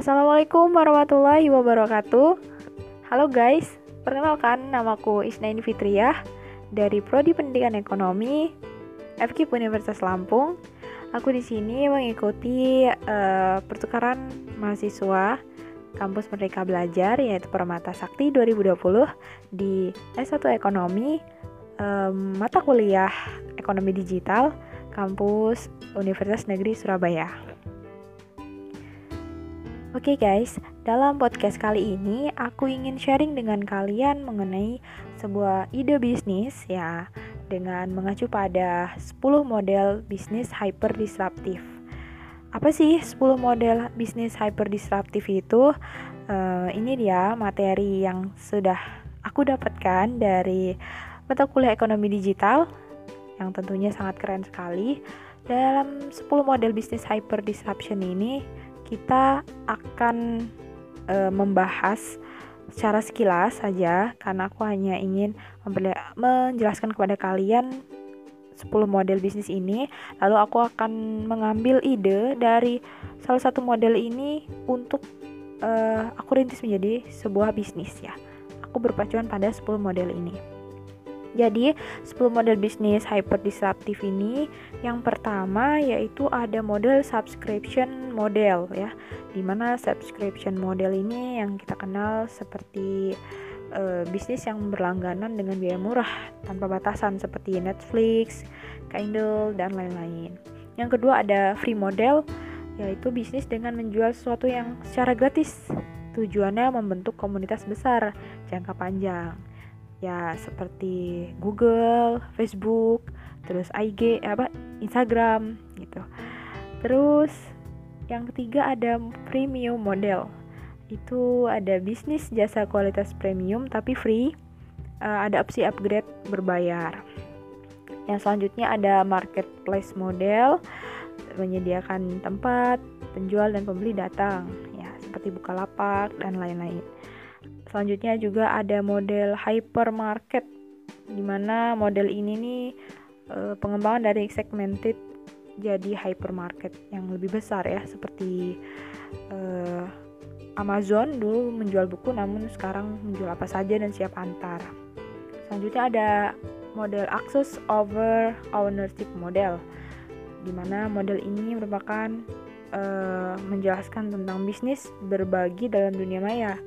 Assalamualaikum warahmatullahi wabarakatuh. Halo guys, perkenalkan namaku Isnaini Fitriah dari Prodi Pendidikan Ekonomi FKIP Universitas Lampung. Aku di sini mengikuti uh, pertukaran mahasiswa Kampus Merdeka Belajar yaitu Permata Sakti 2020 di S1 Ekonomi um, mata kuliah Ekonomi Digital Kampus Universitas Negeri Surabaya. Oke okay guys, dalam podcast kali ini aku ingin sharing dengan kalian mengenai sebuah ide bisnis ya dengan mengacu pada 10 model bisnis hyper disruptif. Apa sih 10 model bisnis hyper disruptif itu? Uh, ini dia materi yang sudah aku dapatkan dari mata kuliah ekonomi digital yang tentunya sangat keren sekali. Dalam 10 model bisnis hyper disruption ini kita akan e, membahas secara sekilas saja karena aku hanya ingin menjelaskan kepada kalian 10 model bisnis ini. Lalu aku akan mengambil ide dari salah satu model ini untuk uh, aku rintis menjadi sebuah bisnis ya. Aku berpacuan pada 10 model ini jadi, 10 model bisnis hyper disruptif ini yang pertama yaitu ada model subscription model ya. Di mana subscription model ini yang kita kenal seperti uh, bisnis yang berlangganan dengan biaya murah tanpa batasan seperti Netflix, Kindle dan lain-lain. Yang kedua ada free model yaitu bisnis dengan menjual sesuatu yang secara gratis. Tujuannya membentuk komunitas besar jangka panjang ya seperti Google, Facebook, terus IG apa Instagram gitu. Terus yang ketiga ada premium model. Itu ada bisnis jasa kualitas premium tapi free. Uh, ada opsi upgrade berbayar. Yang selanjutnya ada marketplace model menyediakan tempat penjual dan pembeli datang ya seperti Bukalapak dan lain-lain. Selanjutnya juga ada model hypermarket di mana model ini nih e, pengembangan dari segmented jadi hypermarket yang lebih besar ya seperti e, Amazon dulu menjual buku namun sekarang menjual apa saja dan siap antar. Selanjutnya ada model access over ownership model di mana model ini merupakan e, menjelaskan tentang bisnis berbagi dalam dunia maya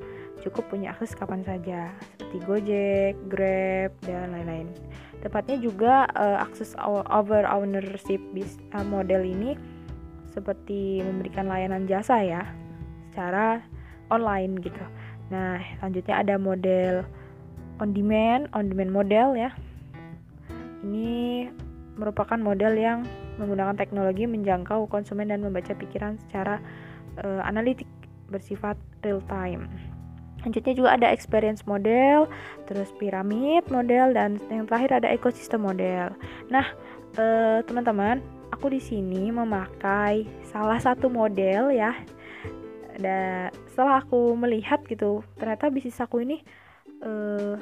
cukup punya akses kapan saja seperti Gojek, Grab dan lain-lain. Tepatnya juga uh, akses over ownership uh, model ini seperti memberikan layanan jasa ya secara online gitu. Nah, selanjutnya ada model on demand, on demand model ya. Ini merupakan model yang menggunakan teknologi menjangkau konsumen dan membaca pikiran secara uh, analitik bersifat real time. Selanjutnya juga ada experience model, terus piramid model dan yang terakhir ada ekosistem model. Nah, eh, teman-teman, aku di sini memakai salah satu model ya. Dan setelah aku melihat gitu, ternyata bisnis aku ini eh,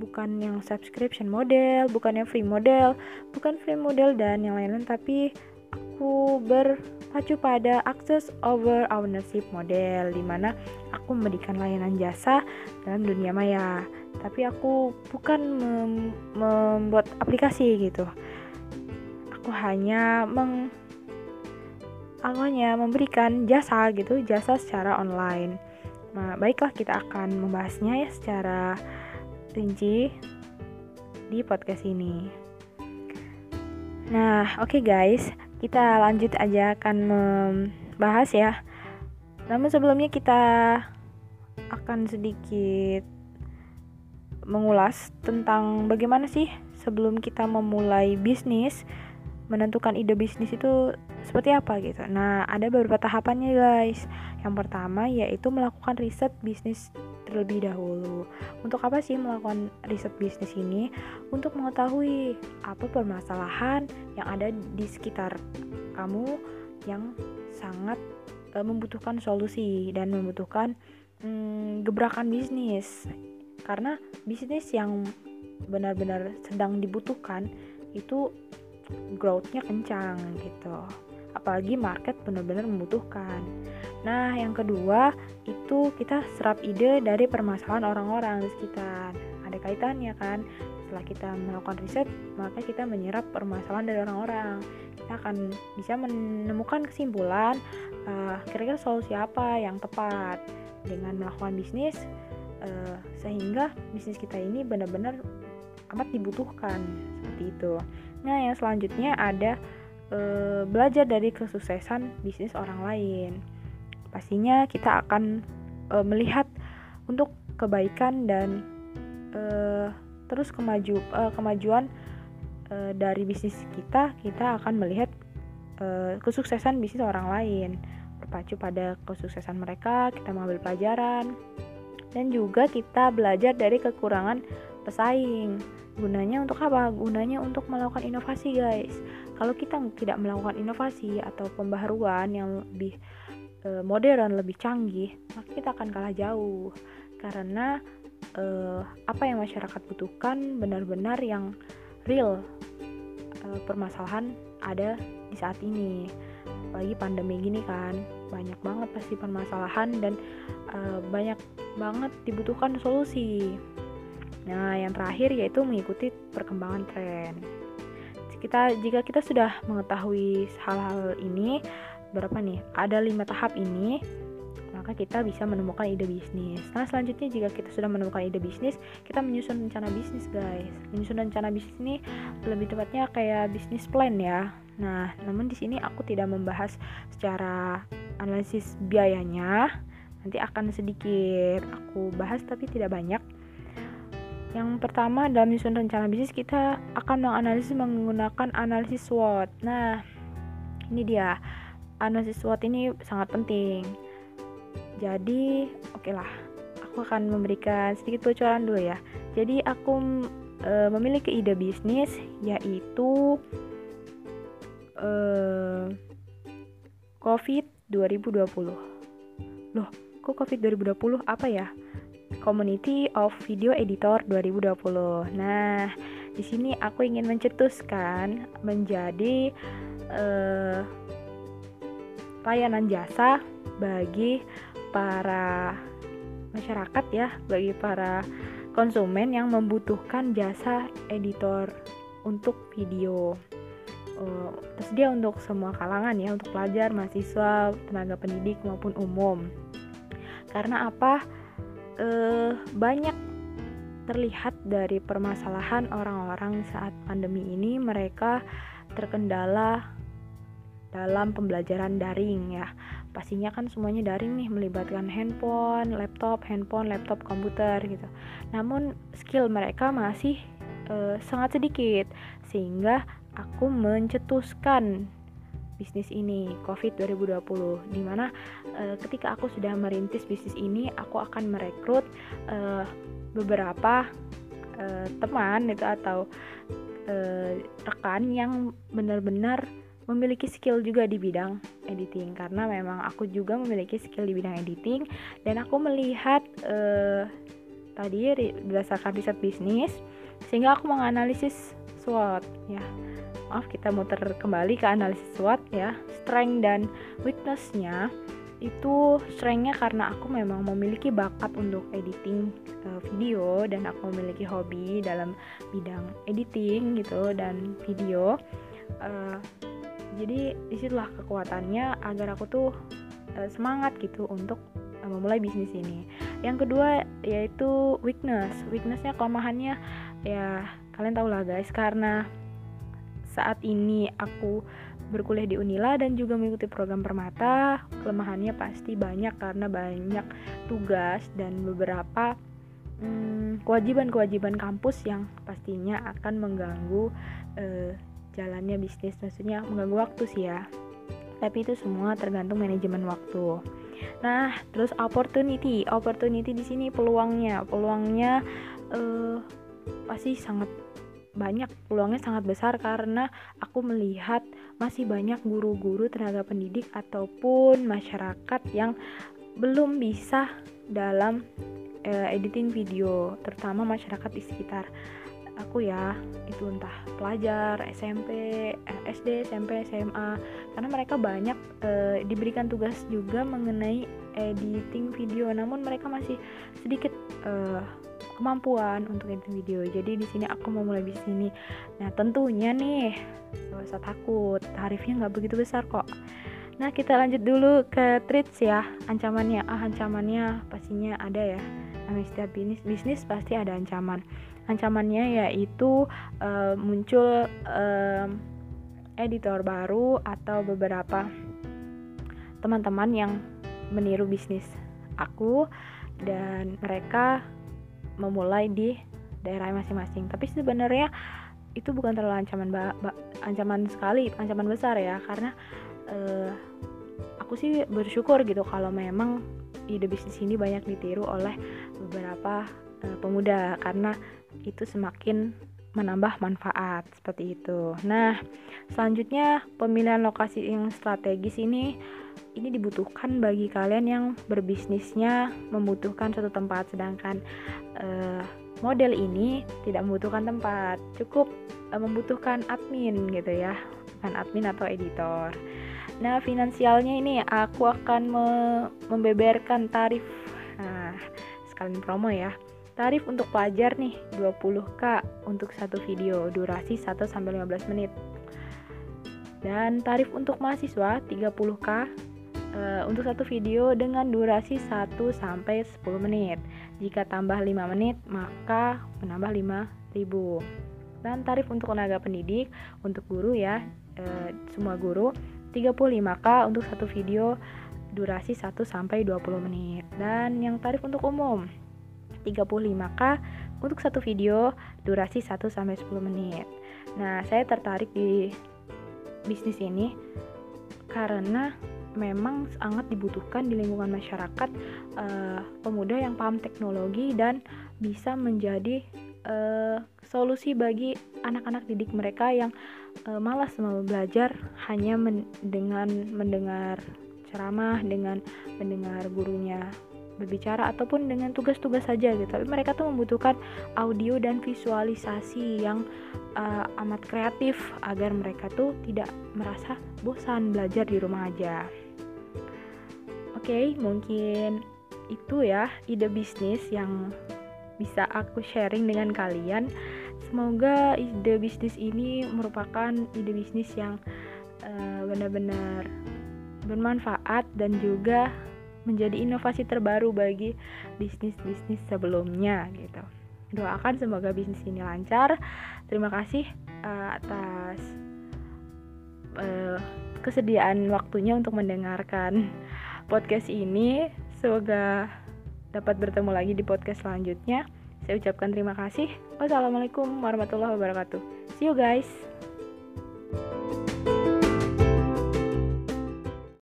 bukan yang subscription model, bukan yang free model, bukan free model dan yang lain-lain, tapi aku berpacu pada access over ownership model di mana aku memberikan layanan jasa dalam dunia maya. Tapi aku bukan mem membuat aplikasi gitu. Aku hanya meng aku memberikan jasa gitu jasa secara online. Nah baiklah kita akan membahasnya ya secara rinci di podcast ini. Nah oke okay guys kita lanjut aja akan membahas ya. Namun sebelumnya kita akan sedikit mengulas tentang bagaimana sih sebelum kita memulai bisnis menentukan ide bisnis itu seperti apa gitu. Nah, ada beberapa tahapannya guys. Yang pertama yaitu melakukan riset bisnis terlebih dahulu. Untuk apa sih melakukan riset bisnis ini? Untuk mengetahui apa permasalahan yang ada di sekitar kamu yang sangat e, membutuhkan solusi dan membutuhkan mm, gebrakan bisnis. Karena bisnis yang benar-benar sedang dibutuhkan itu growthnya kencang gitu apalagi market benar-benar membutuhkan Nah, yang kedua itu kita serap ide dari permasalahan orang-orang di sekitar. Ada kaitannya kan? Setelah kita melakukan riset, maka kita menyerap permasalahan dari orang-orang. Kita akan bisa menemukan kesimpulan kira kira-kira solusi apa yang tepat dengan melakukan bisnis uh, sehingga bisnis kita ini benar-benar amat dibutuhkan seperti itu. Nah, yang selanjutnya ada uh, belajar dari kesuksesan bisnis orang lain. Pastinya kita akan uh, melihat untuk kebaikan dan uh, terus kemaju uh, kemajuan uh, dari bisnis kita kita akan melihat uh, kesuksesan bisnis orang lain. Berpacu pada kesuksesan mereka kita mengambil pelajaran dan juga kita belajar dari kekurangan pesaing gunanya untuk apa gunanya untuk melakukan inovasi guys kalau kita tidak melakukan inovasi atau pembaharuan yang lebih uh, modern, lebih canggih, maka kita akan kalah jauh karena uh, apa yang masyarakat butuhkan benar-benar yang real uh, permasalahan ada di saat ini. Bagi pandemi gini kan, banyak banget pasti permasalahan dan uh, banyak banget dibutuhkan solusi. Nah, yang terakhir yaitu mengikuti perkembangan tren. Kita jika kita sudah mengetahui hal-hal ini, berapa nih? Ada lima tahap ini, maka kita bisa menemukan ide bisnis. Nah, selanjutnya jika kita sudah menemukan ide bisnis, kita menyusun rencana bisnis, guys. Menyusun rencana bisnis ini lebih tepatnya kayak bisnis plan ya. Nah, namun di sini aku tidak membahas secara analisis biayanya. Nanti akan sedikit aku bahas tapi tidak banyak. Yang pertama dalam menyusun rencana bisnis kita akan menganalisis menggunakan analisis SWOT. Nah, ini dia analisis SWOT ini sangat penting. Jadi, oke lah, aku akan memberikan sedikit bocoran dulu ya. Jadi, aku e, memiliki ide bisnis yaitu e, COVID 2020. Loh, kok COVID 2020 apa ya? Community of Video Editor 2020. Nah, di sini aku ingin mencetuskan menjadi uh, layanan jasa bagi para masyarakat ya, bagi para konsumen yang membutuhkan jasa editor untuk video. Uh, tersedia untuk semua kalangan ya, untuk pelajar, mahasiswa, tenaga pendidik maupun umum. Karena apa? Uh, banyak terlihat dari permasalahan orang-orang saat pandemi ini mereka terkendala dalam pembelajaran daring ya. Pastinya kan semuanya daring nih melibatkan handphone, laptop, handphone, laptop, komputer gitu. Namun skill mereka masih uh, sangat sedikit sehingga aku mencetuskan bisnis ini COVID 2020 di mana uh, ketika aku sudah merintis bisnis ini aku akan merekrut uh, beberapa uh, teman itu atau uh, rekan yang benar-benar memiliki skill juga di bidang editing. Karena memang aku juga memiliki skill di bidang editing dan aku melihat uh, tadi berdasarkan riset bisnis sehingga aku menganalisis SWOT ya. Maaf kita muter kembali ke analisis SWOT ya. Strength dan weaknessnya itu strengthnya karena aku memang memiliki bakat untuk editing uh, video dan aku memiliki hobi dalam bidang editing gitu dan video. Uh, jadi di situlah kekuatannya agar aku tuh uh, semangat gitu untuk uh, memulai bisnis ini. Yang kedua yaitu weakness. Weaknessnya kelemahannya ya kalian tau lah guys karena saat ini aku berkuliah di Unila dan juga mengikuti program Permata kelemahannya pasti banyak karena banyak tugas dan beberapa hmm, kewajiban-kewajiban hmm, kampus yang pastinya akan mengganggu uh, jalannya bisnis maksudnya mengganggu waktu sih ya. Tapi itu semua tergantung manajemen waktu. Nah terus opportunity opportunity di sini peluangnya. Peluangnya uh, pasti sangat banyak peluangnya sangat besar karena aku melihat masih banyak guru-guru tenaga pendidik ataupun masyarakat yang belum bisa dalam uh, editing video terutama masyarakat di sekitar aku ya. Itu entah pelajar SMP eh, SD SMP SMA karena mereka banyak e, diberikan tugas juga mengenai editing video namun mereka masih sedikit e, kemampuan untuk editing video jadi di sini aku mau mulai di sini nah tentunya nih gak usah takut tarifnya nggak begitu besar kok Nah, kita lanjut dulu ke treats ya. Ancamannya, ah ancamannya pastinya ada ya. Namanya setiap bisnis, bisnis pasti ada ancaman. Ancamannya yaitu uh, muncul uh, editor baru atau beberapa teman-teman yang meniru bisnis aku dan mereka memulai di daerah masing-masing. Tapi sebenarnya itu bukan terlalu ancaman ancaman sekali, ancaman besar ya karena uh, aku sih bersyukur gitu kalau memang ide bisnis ini banyak ditiru oleh beberapa uh, pemuda karena itu semakin menambah manfaat seperti itu. Nah, selanjutnya pemilihan lokasi yang strategis ini ini dibutuhkan bagi kalian yang berbisnisnya membutuhkan suatu tempat sedangkan uh, model ini tidak membutuhkan tempat, cukup uh, membutuhkan admin gitu ya, bukan admin atau editor. Nah, finansialnya ini aku akan me membeberkan tarif. Nah, sekalian promo ya. Tarif untuk pelajar nih 20k untuk satu video durasi 1 sampai 15 menit. Dan tarif untuk mahasiswa 30k uh, eh, untuk satu video dengan durasi 1 sampai 10 menit. Jika tambah 5 menit, maka menambah 5000. Dan tarif untuk tenaga pendidik untuk guru ya, uh, semua guru 35k untuk satu video durasi 1 sampai 20 menit. Dan yang tarif untuk umum 35k untuk satu video durasi 1 sampai 10 menit. Nah, saya tertarik di bisnis ini karena memang sangat dibutuhkan di lingkungan masyarakat uh, pemuda yang paham teknologi dan bisa menjadi uh, solusi bagi anak-anak didik mereka yang uh, malas mau belajar hanya men dengan mendengar ceramah dengan mendengar gurunya berbicara ataupun dengan tugas-tugas saja gitu. Tapi mereka tuh membutuhkan audio dan visualisasi yang uh, amat kreatif agar mereka tuh tidak merasa bosan belajar di rumah aja. Oke okay, mungkin itu ya ide bisnis yang bisa aku sharing dengan kalian. Semoga ide bisnis ini merupakan ide bisnis yang uh, benar-benar bermanfaat dan juga menjadi inovasi terbaru bagi bisnis-bisnis sebelumnya gitu. Doakan semoga bisnis ini lancar. Terima kasih uh, atas uh, kesediaan waktunya untuk mendengarkan podcast ini. Semoga dapat bertemu lagi di podcast selanjutnya. Saya ucapkan terima kasih. Wassalamualaikum warahmatullahi wabarakatuh. See you guys.